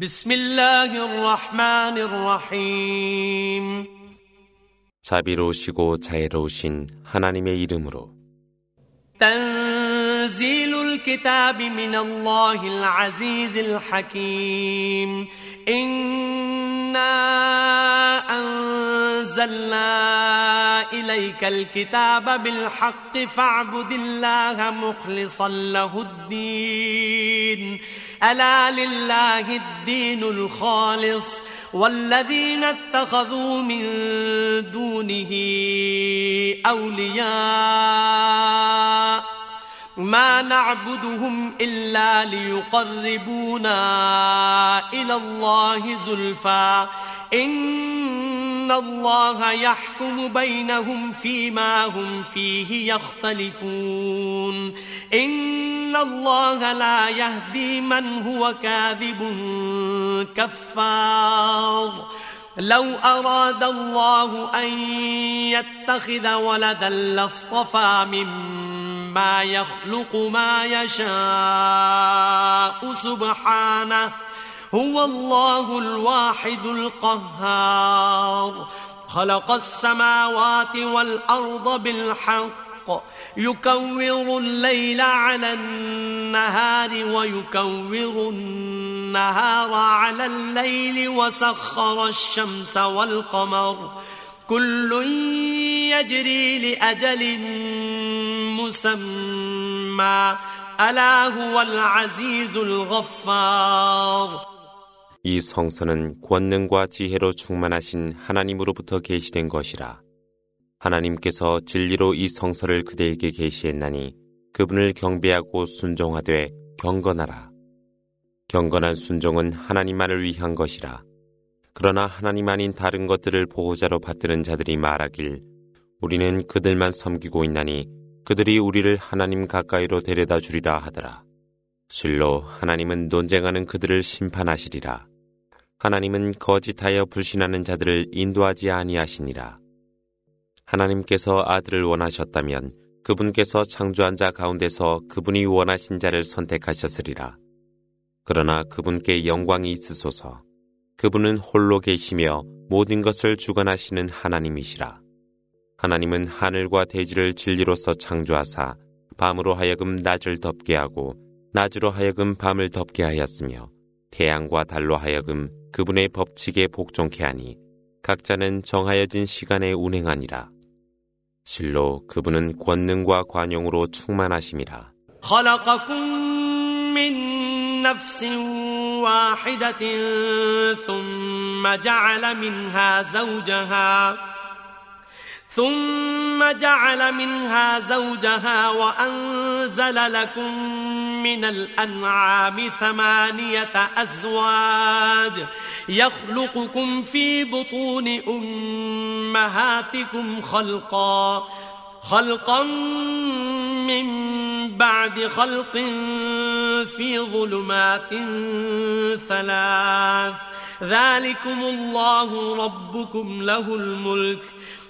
بسم الله الرحمن الرحيم 자비로우시고 자애로우신 하나님의 이름으로 تنزيل الكتاب من الله العزيز الحكيم إنا أنزلنا إليك الكتاب بالحق فاعبد الله مخلصا له الدين ألا لله الدين الخالص والذين اتخذوا من دونه أولياء ما نعبدهم إلا ليقربونا إلى الله زلفى الله يحكم بينهم فيما هم فيه يختلفون إن الله لا يهدي من هو كاذب كفار لو أراد الله أن يتخذ ولدا لاصطفى مما يخلق ما يشاء سبحانه هو الله الواحد القهار. خلق السماوات والأرض بالحق. يكور الليل على النهار ويكور النهار على الليل وسخر الشمس والقمر. كل يجري لأجل مسمى. ألا هو العزيز الغفار. 이 성서는 권능과 지혜로 충만하신 하나님으로부터 계시된 것이라. 하나님께서 진리로 이 성서를 그대에게 계시했나니 그분을 경배하고 순종하되 경건하라. 경건한 순종은 하나님만을 위한 것이라. 그러나 하나님 아닌 다른 것들을 보호자로 받드는 자들이 말하길 우리는 그들만 섬기고 있나니 그들이 우리를 하나님 가까이로 데려다 주리라 하더라. 실로 하나님은 논쟁하는 그들을 심판하시리라. 하나님은 거짓하여 불신하는 자들을 인도하지 아니하시니라. 하나님께서 아들을 원하셨다면 그분께서 창조한 자 가운데서 그분이 원하신 자를 선택하셨으리라. 그러나 그분께 영광이 있으소서. 그분은 홀로 계시며 모든 것을 주관하시는 하나님이시라. 하나님은 하늘과 대지를 진리로서 창조하사 밤으로 하여금 낮을 덮게 하고 낮으로 하여금 밤을 덮게 하였으며 태양과 달로 하여금 그분의 법칙에 복종케 하니 각자는 정하여진 시간에 운행하니라. 실로 그분은 권능과 관용으로 충만하심이라. ثم جعل منها زوجها وأنزل لكم من الأنعام ثمانية أزواج يخلقكم في بطون أمهاتكم خلقا خلقا من بعد خلق في ظلمات ثلاث. ذلكم الله ربكم له الملك.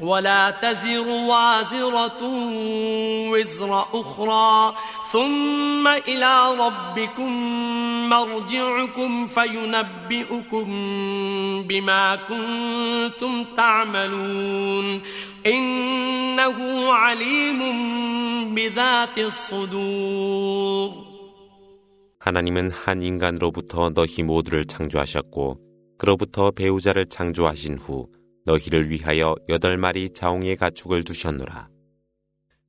ولا تزر وازرة وزر أخرى ثم إلى ربكم مرجعكم فينبئكم بما كنتم تعملون إنه عليم بذات الصدور 하나님은 한 인간으로부터 너희 모두를 창조하셨고 그로부터 배우자를 창조하신 후 너희를 위하여 여덟 마리 자웅의 가축을 두셨노라.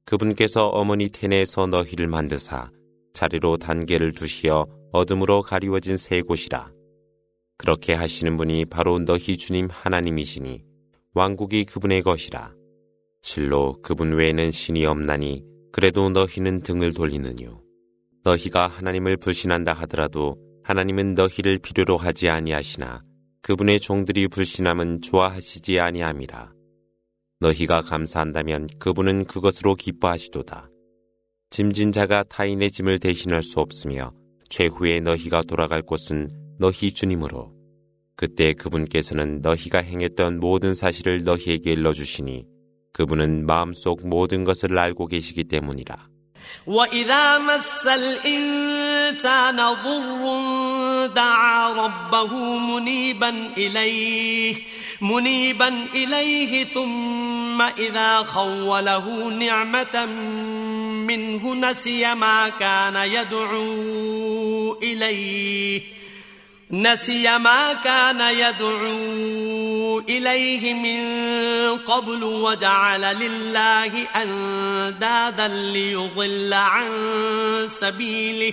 그분께서 어머니 텐에서 너희를 만드사 자리로 단계를 두시어 어둠으로 가리워진 세 곳이라. 그렇게 하시는 분이 바로 너희 주님 하나님이시니 왕국이 그분의 것이라. 실로 그분 외에는 신이 없나니 그래도 너희는 등을 돌리느뇨. 너희가 하나님을 불신한다 하더라도 하나님은 너희를 필요로 하지 아니하시나 그분의 종들이 불신함은 좋아하시지 아니함이라. 너희가 감사한다면 그분은 그것으로 기뻐하시도다. 짐진 자가 타인의 짐을 대신할 수 없으며 최후에 너희가 돌아갈 곳은 너희 주님으로 그때 그분께서는 너희가 행했던 모든 사실을 너희에게 일러주시니 그분은 마음속 모든 것을 알고 계시기 때문이라. دعا ربه منيبا إليه منيبا إليه ثم إذا خوله نعمة منه نسي ما كان يدعو إليه نسي ما كان يدعو إليه من قبل وجعل لله أندادا ليضل عن سبيله.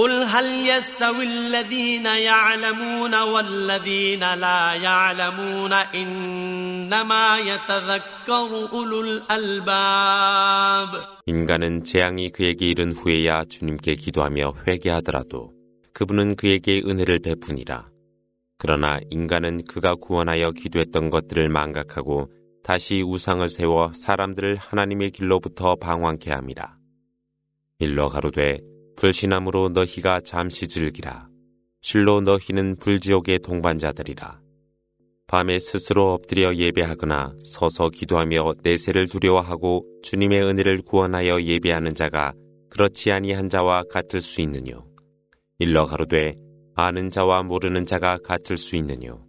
قل هل يستوي الذين يعلمون والذين لا يعلمون إنما يتذكر أولو الألباب 인간은 재앙이 그에게 이른 후에야 주님께 기도하며 회개하더라도 그분은 그에게 은혜를 베푸니라. 그러나 인간은 그가 구원하여 기도했던 것들을 망각하고 다시 우상을 세워 사람들을 하나님의 길로부터 방황케 함이라. 일러 가로되 불신함으로 너희가 잠시 즐기라. 실로 너희는 불지옥의 동반자들이라. 밤에 스스로 엎드려 예배하거나 서서 기도하며 내세를 두려워하고 주님의 은혜를 구원하여 예배하는 자가 그렇지 아니한 자와 같을 수 있느뇨. 일러 가로되 아는 자와 모르는 자가 같을 수 있느뇨.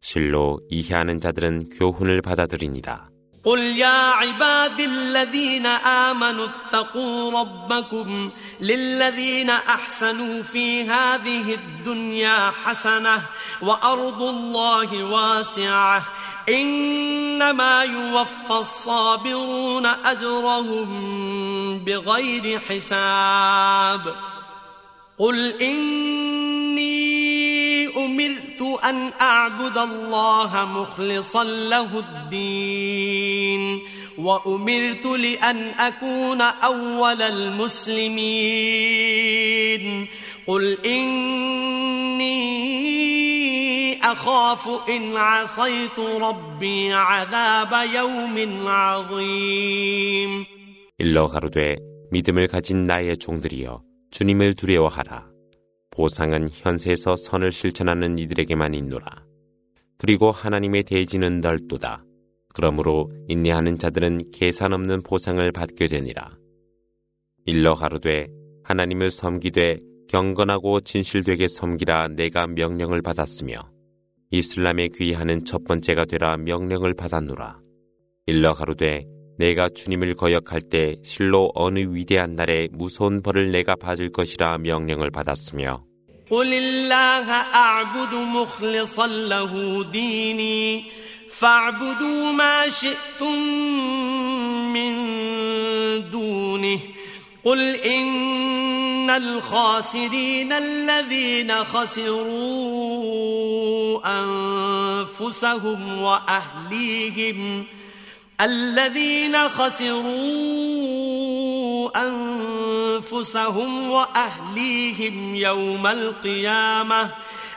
실로 이해하는 자들은 교훈을 받아들이니라. قل يا عباد الذين آمنوا اتقوا ربكم للذين أحسنوا في هذه الدنيا حسنة وأرض الله واسعة. إنما يوفى الصابرون أجرهم بغير حساب. قل إني أمرت أن أعبد الله مخلصا له الدين. وأمرت لأن أكون أول المسلمين قل إني أخاف إن عصيت ربي عذاب يوم عظيم 일러 가로되 믿음을 가진 나의 종들이여 주님을 두려워하라. 보상은 현세에서 선을 실천하는 이들에게만 있노라. 그리고 하나님의 대지는 넓도다. 그러므로 인내하는 자들은 계산 없는 보상을 받게 되니라. 일러 가로되 하나님을 섬기되 경건하고 진실되게 섬기라 내가 명령을 받았으며 이슬람에 귀하는 첫 번째가 되라 명령을 받았노라. 일러 가로되 내가 주님을 거역할 때 실로 어느 위대한 날에 무서운 벌을 내가 받을 것이라 명령을 받았으며 فاعبدوا ما شئتم من دونه. قل إن الخاسرين الذين خسروا أنفسهم وأهليهم الذين خسروا أنفسهم وأهليهم يوم القيامة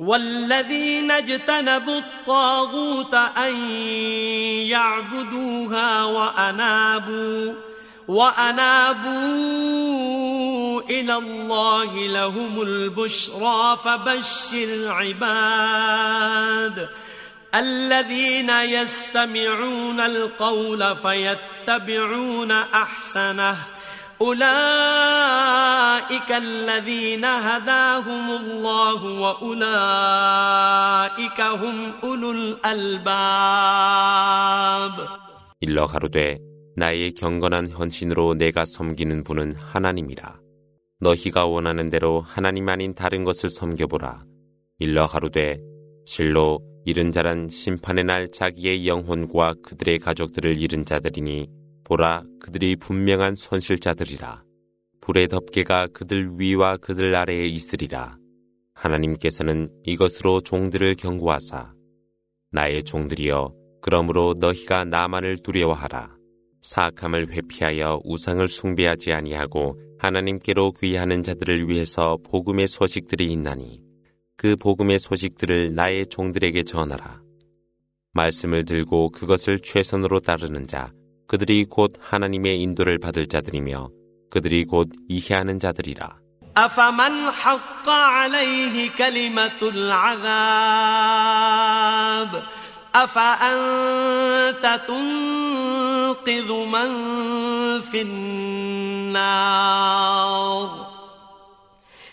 والذين اجتنبوا الطاغوت أن يعبدوها وأنابوا وأنابوا إلى الله لهم البشرى فبشر عباد الذين يستمعون القول فيتبعون أحسنه أولئك الذين هداهم الله وأولئك هم أولو الألباب 일러 가로되 나의 경건한 헌신으로 내가 섬기는 분은 하나님이라. 너희가 원하는 대로 하나님 아닌 다른 것을 섬겨보라. 일러 가로되 실로 잃은 자란 심판의 날 자기의 영혼과 그들의 가족들을 잃은 자들이니 보라 그들이 분명한 손실자들이라. 불의 덮개가 그들 위와 그들 아래에 있으리라. 하나님께서는 이것으로 종들을 경고하사 나의 종들이여 그러므로 너희가 나만을 두려워하라. 사악함을 회피하여 우상을 숭배하지 아니하고 하나님께로 귀하는 자들을 위해서 복음의 소식들이 있나니 그 복음의 소식들을 나의 종들에게 전하라. 말씀을 들고 그것을 최선으로 따르는 자, 그들이 곧 하나님의 인도를 받을 자들이며 그들이 곧 이해하는 자들이라. أفمن حق عليه كلمة العذاب أفأنت تنقذ من في النار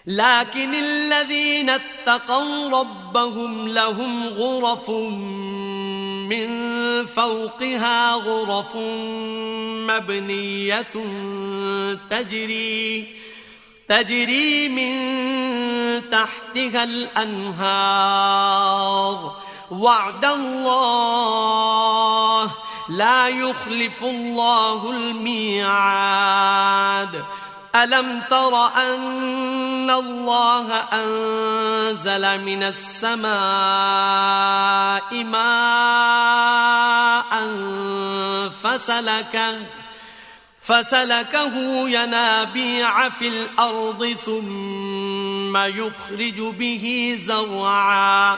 لكن الذين اتقوا ربهم لهم غرف من فوقها غرف مبنية تجري تجري من تحتها الأنهار. وعد الله لا يخلف الله الميعاد. ألم تر أن الله أنزل من السماء ماء فسلكه فسلكه ينابيع في الأرض ثم يخرج به زرعا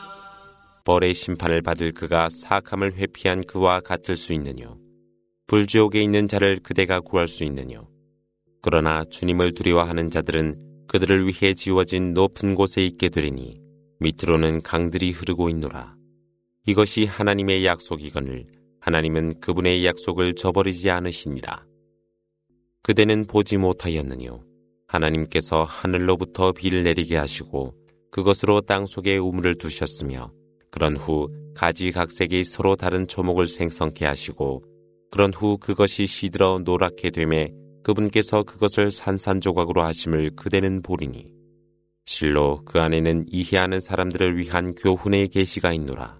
벌의 심판을 받을 그가 사악함을 회피한 그와 같을 수 있느뇨. 불지옥에 있는 자를 그대가 구할 수 있느뇨. 그러나 주님을 두려워하는 자들은 그들을 위해 지워진 높은 곳에 있게 되리니 밑으로는 강들이 흐르고 있노라. 이것이 하나님의 약속이거늘 하나님은 그분의 약속을 저버리지 않으시니라. 그대는 보지 못하였느뇨. 하나님께서 하늘로부터 비를 내리게 하시고 그것으로 땅 속에 우물을 두셨으며 그런 후 가지각색이 서로 다른 초목을 생성케 하시고 그런 후 그것이 시들어 노랗게 되매 그분께서 그것을 산산조각으로 하심을 그대는 보리니 실로 그 안에는 이해하는 사람들을 위한 교훈의 계시가 있노라.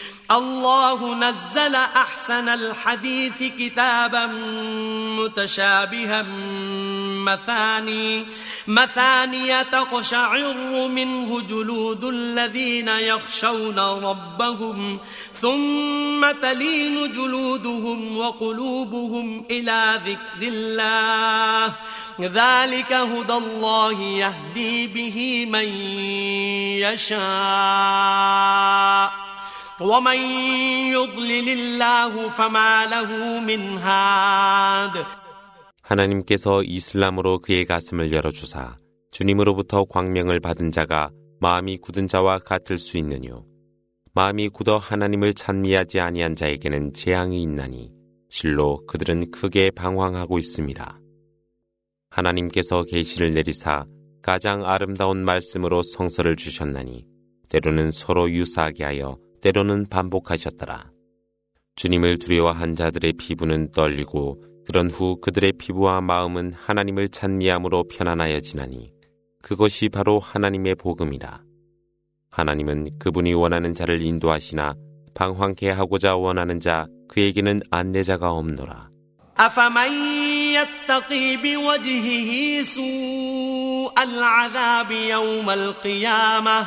الله نزل أحسن الحديث كتابا متشابها مثاني مثانية تقشعر منه جلود الذين يخشون ربهم ثم تلين جلودهم وقلوبهم إلى ذكر الله. ذلك هدى الله يهدي به من يشاء. ومن يضلل الله فما له من هاد 하나님께서 이슬람으로 그의 가슴을 열어주사 주님으로부터 광명을 받은 자가 마음이 굳은 자와 같을 수 있느뇨. 마음이 굳어 하나님을 찬미하지 아니한 자에게는 재앙이 있나니 실로 그들은 크게 방황하고 있습니다. 하나님께서 계시를 내리사 가장 아름다운 말씀으로 성서를 주셨나니 때로는 서로 유사하게 하여 때로는 반복하셨더라. 주님을 두려워한 자들의 피부는 떨리고 그런 후 그들의 피부와 마음은 하나님을 찬미함으로 편안하여지나니 그것이 바로 하나님의 복음이라. 하나님은 그분이 원하는 자를 인도하시나 방황케 하고자 원하는 자 그에게는 안내자가 없노라. أفمن يتقي بوجهه سوء العذاب يوم القيامة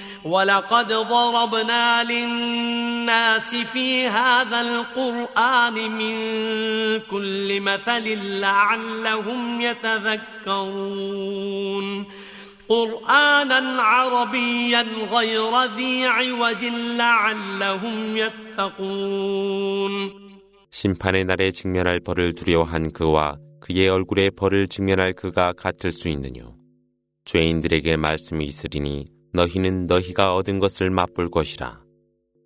ولقد ضربنا للناس في هذا القرآن من كل مثل لعلهم يتذكرون قرآنا عربيا غير ذي عوج لعلهم يتقون 심판의 날에 직면할 벌을 두려워한 그와 그의 얼굴에 벌을 직면할 그가 같을 수 있느뇨. 죄인들에게 말씀이 있으리니 너희는 너희가 얻은 것을 맛볼 것이라.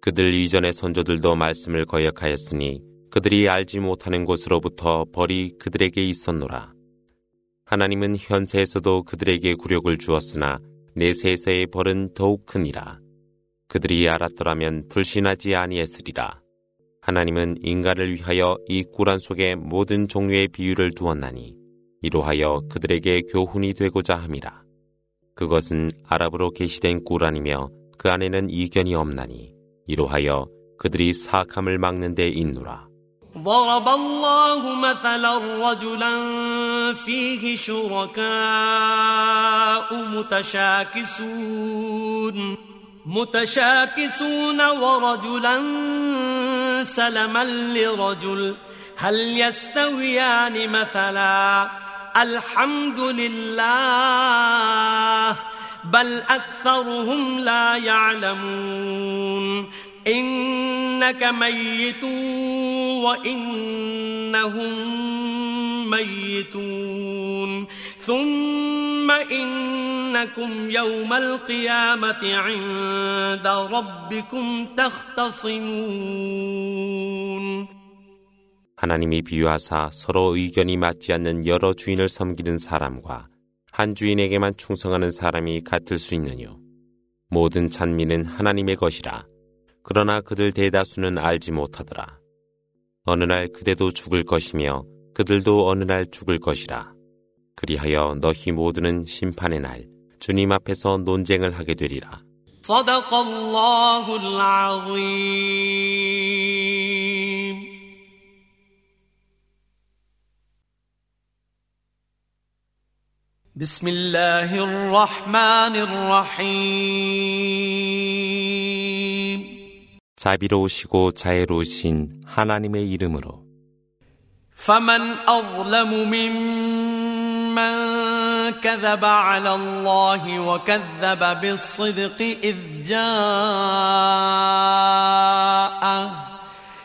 그들 이전의 선조들도 말씀을 거역하였으니 그들이 알지 못하는 곳으로부터 벌이 그들에게 있었노라. 하나님은 현세에서도 그들에게 굴욕을 주었으나 내세에서의 벌은 더욱 크니라. 그들이 알았더라면 불신하지 아니했으리라. 하나님은 인간을 위하여 이 꾸란 속에 모든 종류의 비유를 두었나니 이로하여 그들에게 교훈이 되고자 함이라. 그것은 아랍어로 게시된 꾸란이며 그 안에는 이견이 없나니 이로하여 그들이 사악함을 막는 데 있노라. ضرب الله مثلا رجلا فيه شركاء متشاكسون متشاكسون ورجلا سلما لرجل هل يستويان مثلا الحمد لله بل أكثرهم لا يعلمون. إنك ميت وإنهم ميتون. ثم إنكم يوم القيامة عند ربكم تختصمون. 하나님이 비유하사 서로 의견이 맞지 않는 여러 주인을 섬기는 사람과 한 주인에게만 충성하는 사람이 같을 수 있느뇨. 모든 찬미는 하나님의 것이라. 그러나 그들 대다수는 알지 못하더라. 어느 날 그대도 죽을 것이며 그들도 어느 날 죽을 것이라. 그리하여 너희 모두는 심판의 날 주님 앞에서 논쟁을 하게 되리라. بسم الله الرحمن الرحيم 자비로우시고 자애로우신 하나님의 이름으로 فمن أظلم ممن كذب على الله وكذب بالصدق إذ جاءه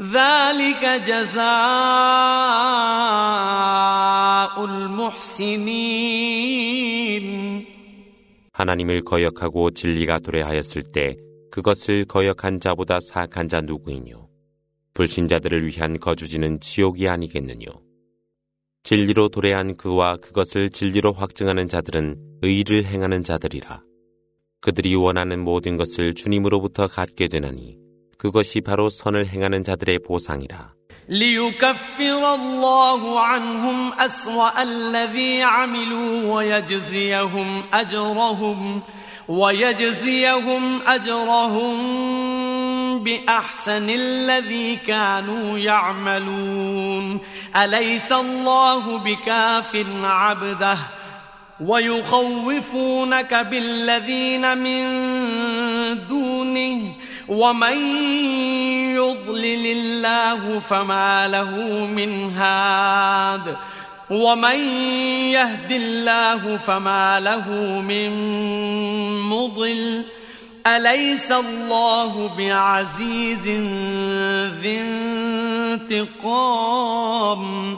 ذلك جزاء المحسنين 하나님을 거역하고 진리가 도래하였을 때 그것을 거역한 자보다 사악한 자 누구이뇨? 불신자들을 위한 거주지는 지옥이 아니겠느뇨? 진리로 도래한 그와 그것을 진리로 확증하는 자들은 의를 행하는 자들이라. 그들이 원하는 모든 것을 주님으로부터 갖게 되나니 그것이 바로 선을 행하는 자들의 보상이라. ليكفر الله عنهم أسوأ الذي عملوا ويجزيهم أجرهم ويجزيهم أجرهم بأحسن الذي كانوا يعملون أليس الله بكاف عبده ويخوفونك بالذين من دونه ومن يضلل الله فما له من هاد ومن يهد الله فما له من مضل أليس الله بعزيز ذي انتقام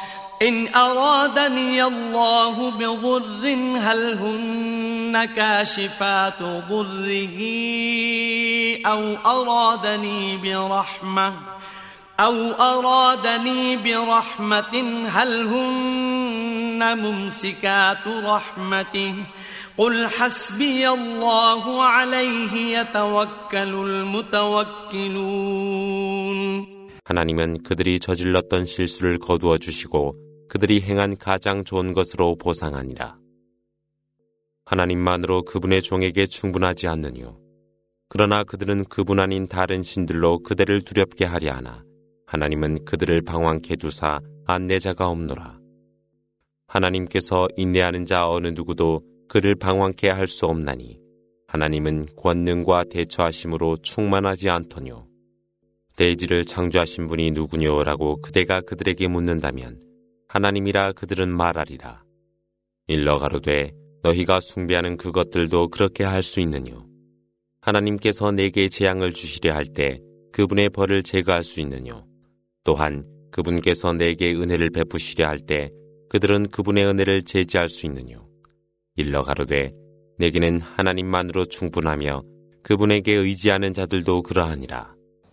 إن أرادني الله بضر هل هن كاشفات ضره أو أرادني برحمة أو أرادني برحمة هل هن ممسكات رحمته قل حسبي الله عليه يتوكل المتوكلون 하나님은 그들이 저질렀던 실수를 거두어 주시고 그들이 행한 가장 좋은 것으로 보상하니라. 하나님만으로 그분의 종에게 충분하지 않느뇨. 그러나 그들은 그분 아닌 다른 신들로 그대를 두렵게 하려 하나 하나님은 그들을 방황케 두사 안내자가 없노라. 하나님께서 인내하는 자 어느 누구도 그를 방황케 할 수 없나니 하나님은 권능과 대처하심으로 충만하지 않더뇨. 대지를 창조하신 분이 누구뇨라고 그대가 그들에게 묻는다면 하나님이라 그들은 말하리라. 일러 가로되 너희가 숭배하는 그것들도 그렇게 할 수 있느뇨. 하나님께서 내게 재앙을 주시려 할 때 그분의 벌을 제거할 수 있느뇨. 또한 그분께서 내게 은혜를 베푸시려 할 때 그들은 그분의 은혜를 제지할 수 있느뇨. 일러 가로되 내게는 하나님만으로 충분하며 그분에게 의지하는 자들도 그러하니라.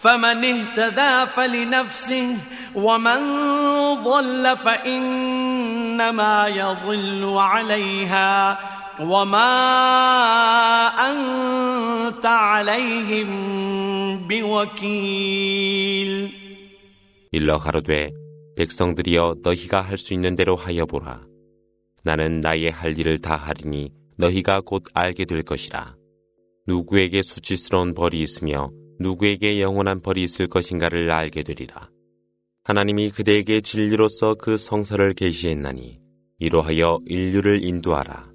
فمن اهتدى فلنفسه ومن ضل فإنما يضل عليها وما أنت عليهم بوكيل 일러 가로되 백성들이여 너희가 할 수 있는 대로 하여 보라. 나는 나의 할 일을 다 하리니 너희가 곧 알게 될 것이라. 누구에게 수치스러운 벌이 있으며 누구에게 영원한 벌이 있을 것인가를 알게 되리라. 하나님이 그대에게 진리로서 그 성서를 계시했나니 이로하여 인류를 인도하라.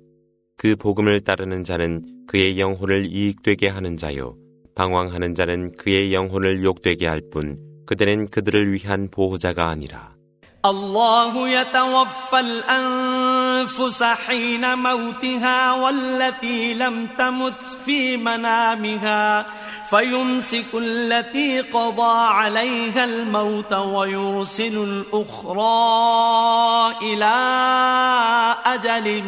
그 복음을 따르는 자는 그의 영혼을 이익되게 하는 자요. 방황하는 자는 그의 영혼을 욕되게 할 뿐 그대는 그들을 위한 보호자가 아니라. الله يتوفى الأنفس حين موتها والتي لم تمت في منامها فيمسك التي قضى عليها الموت ويرسل الأخرى إلى أجل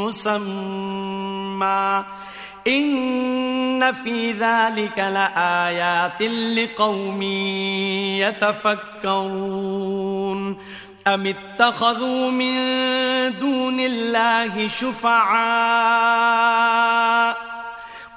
مسمى. إن في ذلك لآيات لقوم يتفكرون. أم اتخذوا من دون الله شفعاء؟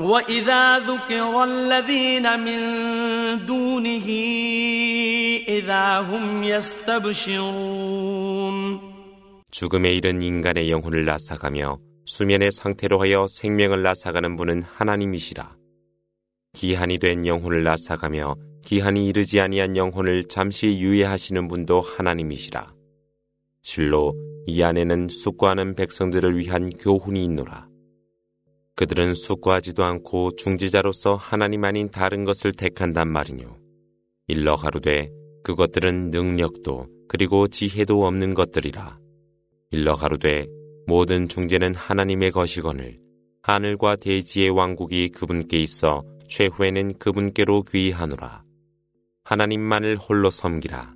وإذا ذكر الذين من دونه إذا هم يستبشرون 죽음에 이른 인간의 영혼을 나사가며 수면의 상태로 하여 생명을 나사가는 분은 하나님이시라. 기한이 된 영혼을 나사가며 기한이 이르지 아니한 영혼을 잠시 유예하시는 분도 하나님이시라. 실로 이 안에는 숙고하는 백성들을 위한 교훈이 있노라. 그들은 숙고하지도 않고 중지자로서 하나님 아닌 다른 것을 택한단 말이뇨. 일러 가로되 그것들은 능력도 그리고 지혜도 없는 것들이라. 일러 가로되 모든 중재는 하나님의 것이거늘 하늘과 대지의 왕국이 그분께 있어 최후에는 그분께로 귀하노라. 하나님만을 홀로 섬기라.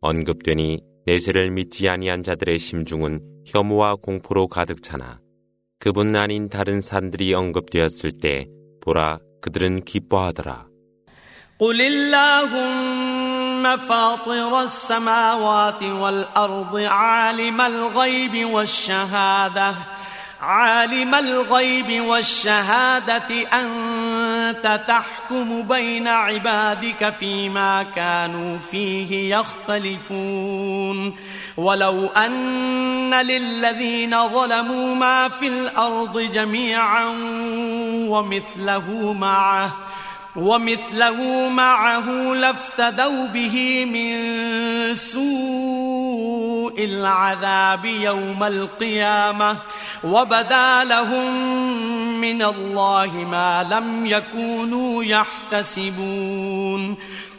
언급되니 내세를 믿지 아니한 자들의 심중은 혐오와 공포로 가득 차나 그분 아닌 다른 산들이 언급되었을 때 보라 그들은 기뻐하더라. قل اللهم فاطر السماوات والأرض عالم الغيب والشهادة عالم الغيب والشهادة أنت تحكم بين عبادك فيما كانوا فيه يختلفون. ولو أن للذين ظلموا ما في الأرض جميعا ومثله معه ومثله معه لافتدوا به من سوء العذاب يوم القيامة وبدا لهم من الله ما لم يكونوا يحتسبون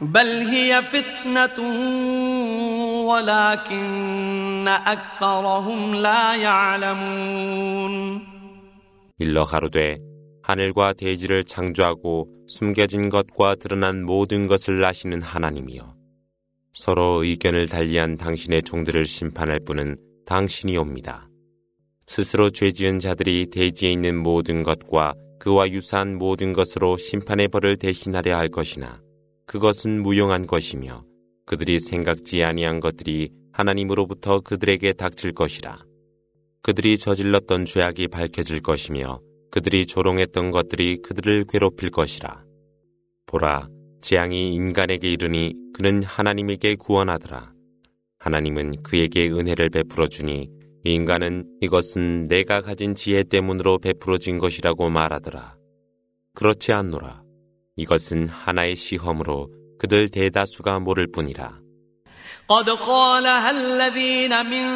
بل هي فتنة ولكن أكثرهم لا يعلمون 일러 가로되 하늘과 대지를 창조하고 숨겨진 것과 드러난 모든 것을 아시는 하나님이여 서로 의견을 달리한 당신의 종들을 심판할 분은 당신이옵니다. 스스로 죄지은 자들이 대지에 있는 모든 것과 그와 유사한 모든 것으로 심판의 벌을 대신하려 할 것이나 그것은 무용한 것이며 그들이 생각지 아니한 것들이 하나님으로부터 그들에게 닥칠 것이라. 그들이 저질렀던 죄악이 밝혀질 것이며 그들이 조롱했던 것들이 그들을 괴롭힐 것이라. 보라, 재앙이 인간에게 이르니 그는 하나님에게 구원하더라. 하나님은 그에게 은혜를 베풀어 주니 인간은 이것은 내가 가진 지혜 때문으로 베풀어진 것이라고 말하더라. 그렇지 않노라. 이것은 하나의 시험으로 그들 대다수가 모를 뿐이라. قد قالها الذين من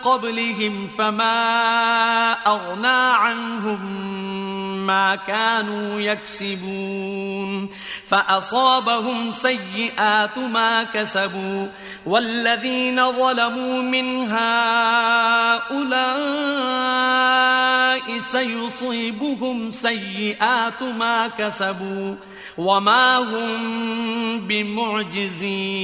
قبلهم فما أغنى عنهم ما كانوا يكسبون فأصابهم سيئات ما كسبوا والذين ظلموا من هؤلاء سيصيبهم سيئات ما كسبوا وما هم بمعجزين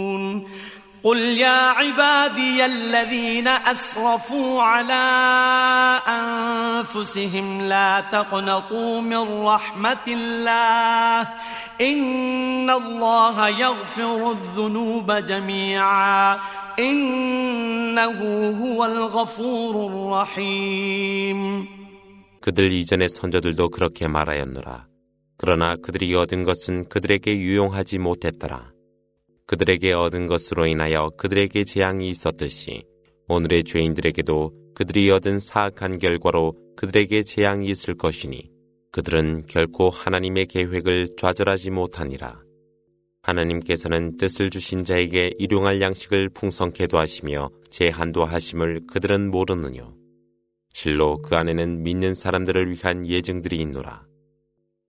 قل يا عبادي الذين أسرفوا على أنفسهم لا تقنطوا من رحمة الله إن الله يغفر الذنوب جميعا إنه هو الغفور الرحيم 그들 이전의 선조들도 그렇게 말하였노라. 그러나 그들이 얻은 것은 그들에게 유용하지 못했더라. 그들에게 얻은 것으로 인하여 그들에게 재앙이 있었듯이 오늘의 죄인들에게도 그들이 얻은 사악한 결과로 그들에게 재앙이 있을 것이니 그들은 결코 하나님의 계획을 좌절하지 못하니라. 하나님께서는 뜻을 주신 자에게 일용할 양식을 풍성케도 하시며 제한도 하심을 그들은 모르느뇨. 실로 그 안에는 믿는 사람들을 위한 예증들이 있노라.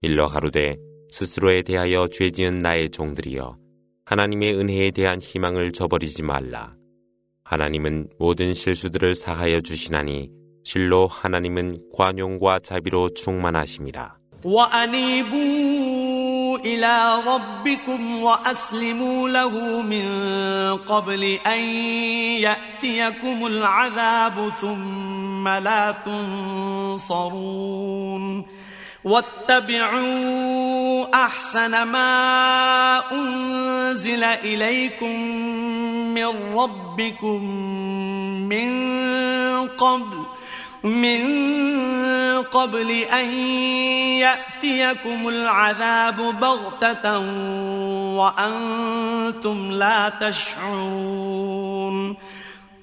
일러 가로되 스스로에 대하여 죄 지은 나의 종들이여 하나님의 은혜에 대한 희망을 저버리지 말라. 하나님은 모든 실수들을 사하여 주시나니 실로 하나님은 관용과 자비로 충만하심이라. إلى ربكم وأسلموا له من قبل أن يأتيكم العذاب ثم لا تنصرون واتبعوا أحسن ما أنزل إليكم من ربكم من قبل من قبل أن يأتيكم العذاب بغتة وأنتم لا تشعرون.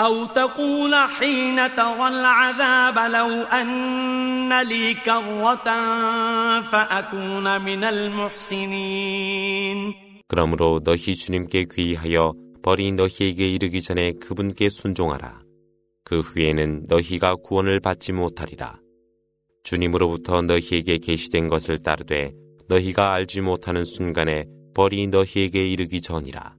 أو تقول حين ترى العذاب لو أن لي كرة فأكون من المحسنين 그러므로 너희 주님께 귀의하여 벌이 너희에게 이르기 전에 그분께 순종하라. 그 후에는 너희가 구원을 받지 못하리라. 주님으로부터 너희에게 계시된 것을 따르되 너희가 알지 못하는 순간에 벌이 너희에게 이르기 전이라.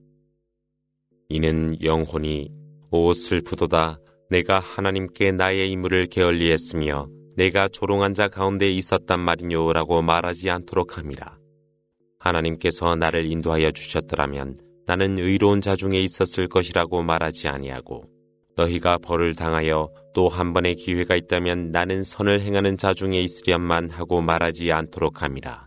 이는 영혼이 오 슬프도다 내가 하나님께 나의 임무를 게을리했으며 내가 조롱한 자 가운데 있었단 말이뇨라고 말하지 않도록 함이라. 하나님께서 나를 인도하여 주셨더라면 나는 의로운 자 중에 있었을 것이라고 말하지 아니하고 너희가 벌을 당하여 또 한 번의 기회가 있다면 나는 선을 행하는 자 중에 있으련만 하고 말하지 않도록 함이라.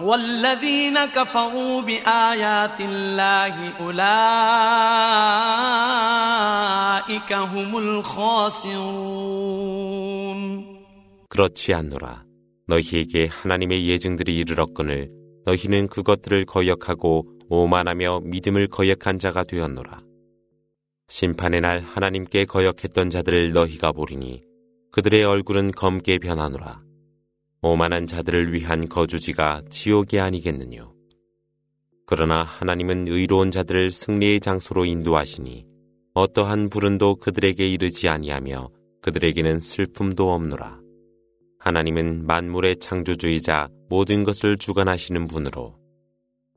والذين كفروا بآيات الله أولئك هم الخاسرون 그렇지 않노라. 너희에게 하나님의 예증들이 이르렀거늘 너희는 그것들을 거역하고 오만하며 믿음을 거역한 자가 되었노라. 심판의 날 하나님께 거역했던 자들을 너희가 보리니 그들의 얼굴은 검게 변하노라. 오만한 자들을 위한 거주지가 지옥이 아니겠느뇨. 그러나 하나님은 의로운 자들을 승리의 장소로 인도하시니 어떠한 불운도 그들에게 이르지 아니하며 그들에게는 슬픔도 없노라. 하나님은 만물의 창조주이자 모든 것을 주관하시는 분으로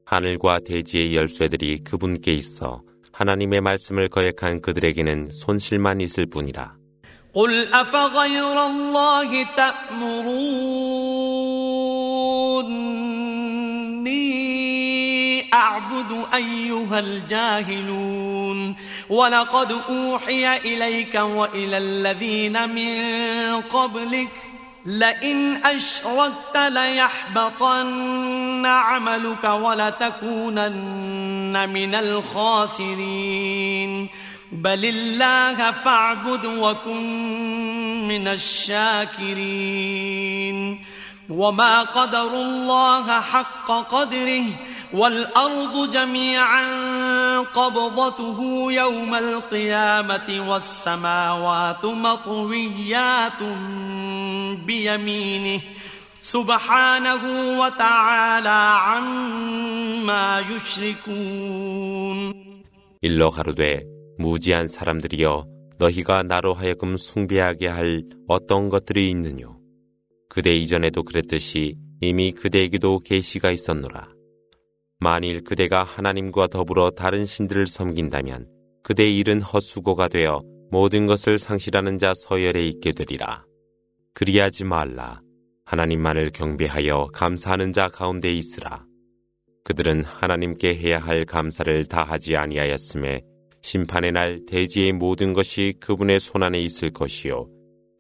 하늘과 대지의 열쇠들이 그분께 있어 하나님의 말씀을 거역한 그들에게는 손실만 있을 뿐이라. قل أفغير الله تأمروني أعبد أيها الجاهلون ولقد أوحي إليك وإلى الذين من قبلك لئن أشركت ليحبطن عملك ولتكونن من الخاسرين بل الله فاعبد وكن من الشاكرين وما قدر الله حق قدره والأرض جميعا قبضته يوم القيامة والسماوات مطويات بيمينه سبحانه وتعالى عما يشركون 일러 가로되 무지한 사람들이여 너희가 나로 하여금 숭배하게 할 어떤 것들이 있느뇨 그대 이전에도 그랬듯이 이미 그대에게도 계시가 있었노라 만일 그대가 하나님과 더불어 다른 신들을 섬긴다면 그대의 일은 헛수고가 되어 모든 것을 상실하는 자 서열에 있게 되리라. 그리하지 말라. 하나님만을 경배하여 감사하는 자 가운데 있으라. 그들은 하나님께 해야 할 감사를 다하지 아니하였음에 심판의 날 대지의 모든 것이 그분의 손안에 있을 것이요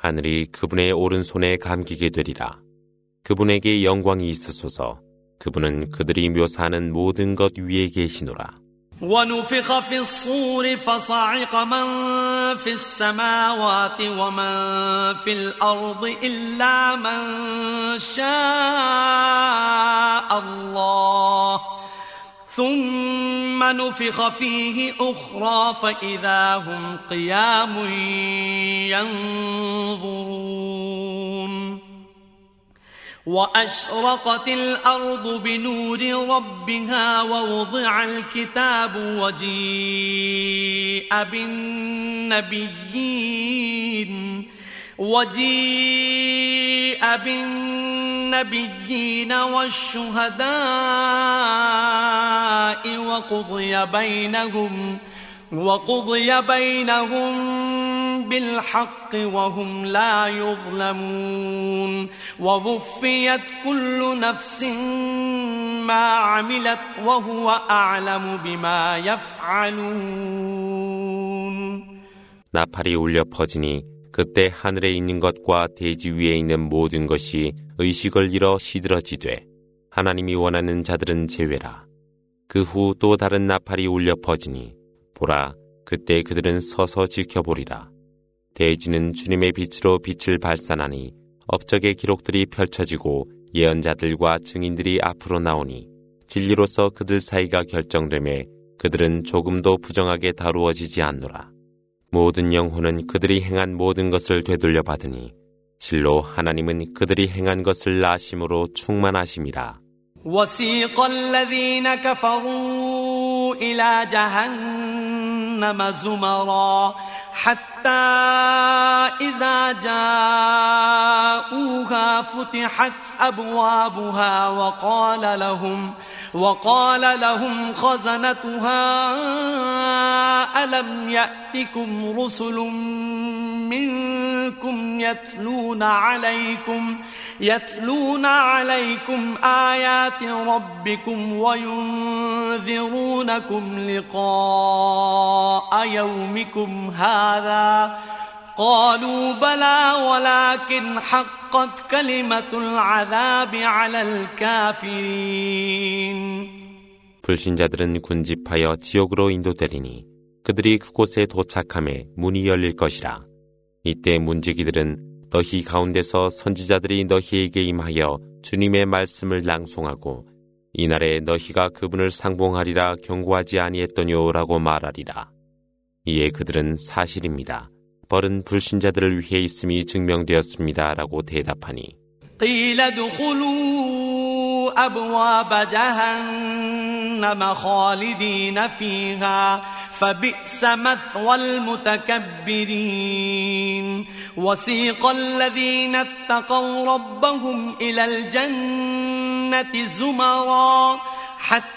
하늘이 그분의 오른손에 감기게 되리라. 그분에게 영광이 있으소서. 그분은 그들이 묘사하는 모든 것 위에 계시노라. ونفخ في الصور فصعق من في السماوات ومن في الأرض إلا من شاء الله ثم نفخ فيه أخرى فإذا هم قيام ينظرون. وأشرقت الأرض بنور ربها ووضع الكتاب وجيء بالنبيين. وجيء بالنبيين والشهداء وقضي بينهم وقضي بينهم بالحق وهم لا يظلمون ووفيت كل نفس ما عملت وهو أعلم بما يفعلون 나팔이 울려 퍼지니 그때 하늘에 있는 것과 대지 위에 있는 모든 것이 의식을 잃어 시들어지되 하나님이 원하는 자들은 제외라. 그 후 또 다른 나팔이 울려 퍼지니 보라 그때 그들은 서서 지켜보리라. 대지는 주님의 빛으로 빛을 발산하니 업적의 기록들이 펼쳐지고 예언자들과 증인들이 앞으로 나오니 진리로서 그들 사이가 결정됨에 그들은 조금도 부정하게 다루어지지 않노라. 모든 영혼은 그들이 행한 모든 것을 되돌려 받으니 실로 하나님은 그들이 행한 것을 아심으로 충만하심이라. وسيق الذين كفروا إلى جهنم زمرا حتى إذا جاءوها فتحت أبوابها وقال لهم وقال لهم خزنتها ألم يأتكم رسل منكم يتلون عليكم يتلون عليكم آيات ربكم وينذرونكم لقاء يومكم هذا قالوا بلى ولكن حقت كلمة العذاب على الكافرين 불신자들은 군집하여 지옥으로 인도되리니 그들이 그곳에 도착함에 문이 열릴 것이라. 이때 문지기들은 너희 가운데서 선지자들이 너희에게 임하여 주님의 말씀을 낭송하고 이날에 너희가 그분을 상봉하리라 경고하지 아니했더뇨라고 말하리라. 이에 그들은 사실입니다. 벌은 불신자들을 위해 있음이 증명되었습니다라고 대답하니 قيل ادخلوا أبواب جهنم خالدين فيها فبئس مثوى المتكبرين وسيق الذين اتقوا ربهم إلى الجنة زمرا حتى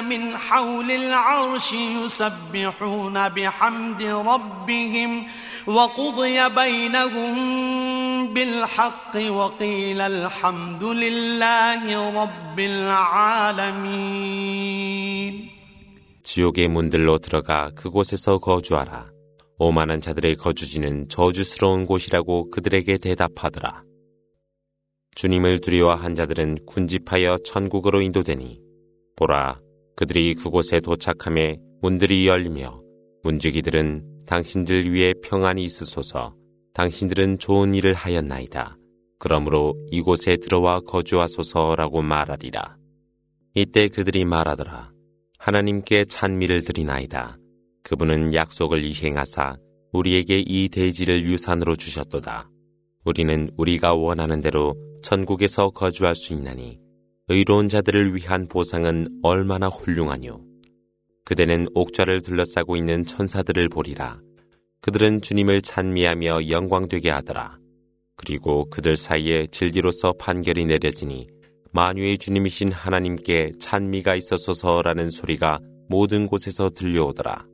من حول العرش يسبحون بحمد ربهم وقضي بينهم بالحق وقيل الحمد لله رب العالمين 지옥의 문들로 들어가 그곳에서 거주하라. 오만한 자들의 거주지는 저주스러운 곳이라고 그들에게 대답하더라. 주님을 두려워한 자들은 군집하여 천국으로 인도되니 보라 그들이 그곳에 도착함에 문들이 열리며 문지기들은 당신들 위에 평안이 있으소서 당신들은 좋은 일을 하였나이다. 그러므로 이곳에 들어와 거주하소서라고 말하리라. 이때 그들이 말하더라. 하나님께 찬미를 드리나이다. 그분은 약속을 이행하사 우리에게 이 대지를 유산으로 주셨도다. 우리는 우리가 원하는 대로 전국에서 거주할 수 있나니 의로운 자들을 위한 보상은 얼마나 훌륭하뇨. 그대는 옥좌를 둘러싸고 있는 천사들을 보리라. 그들은 주님을 찬미하며 영광되게 하더라. 그리고 그들 사이에 진리로서 판결이 내려지니 만유의 주님이신 하나님께 찬미가 있었소서라는 소리가 모든 곳에서 들려오더라.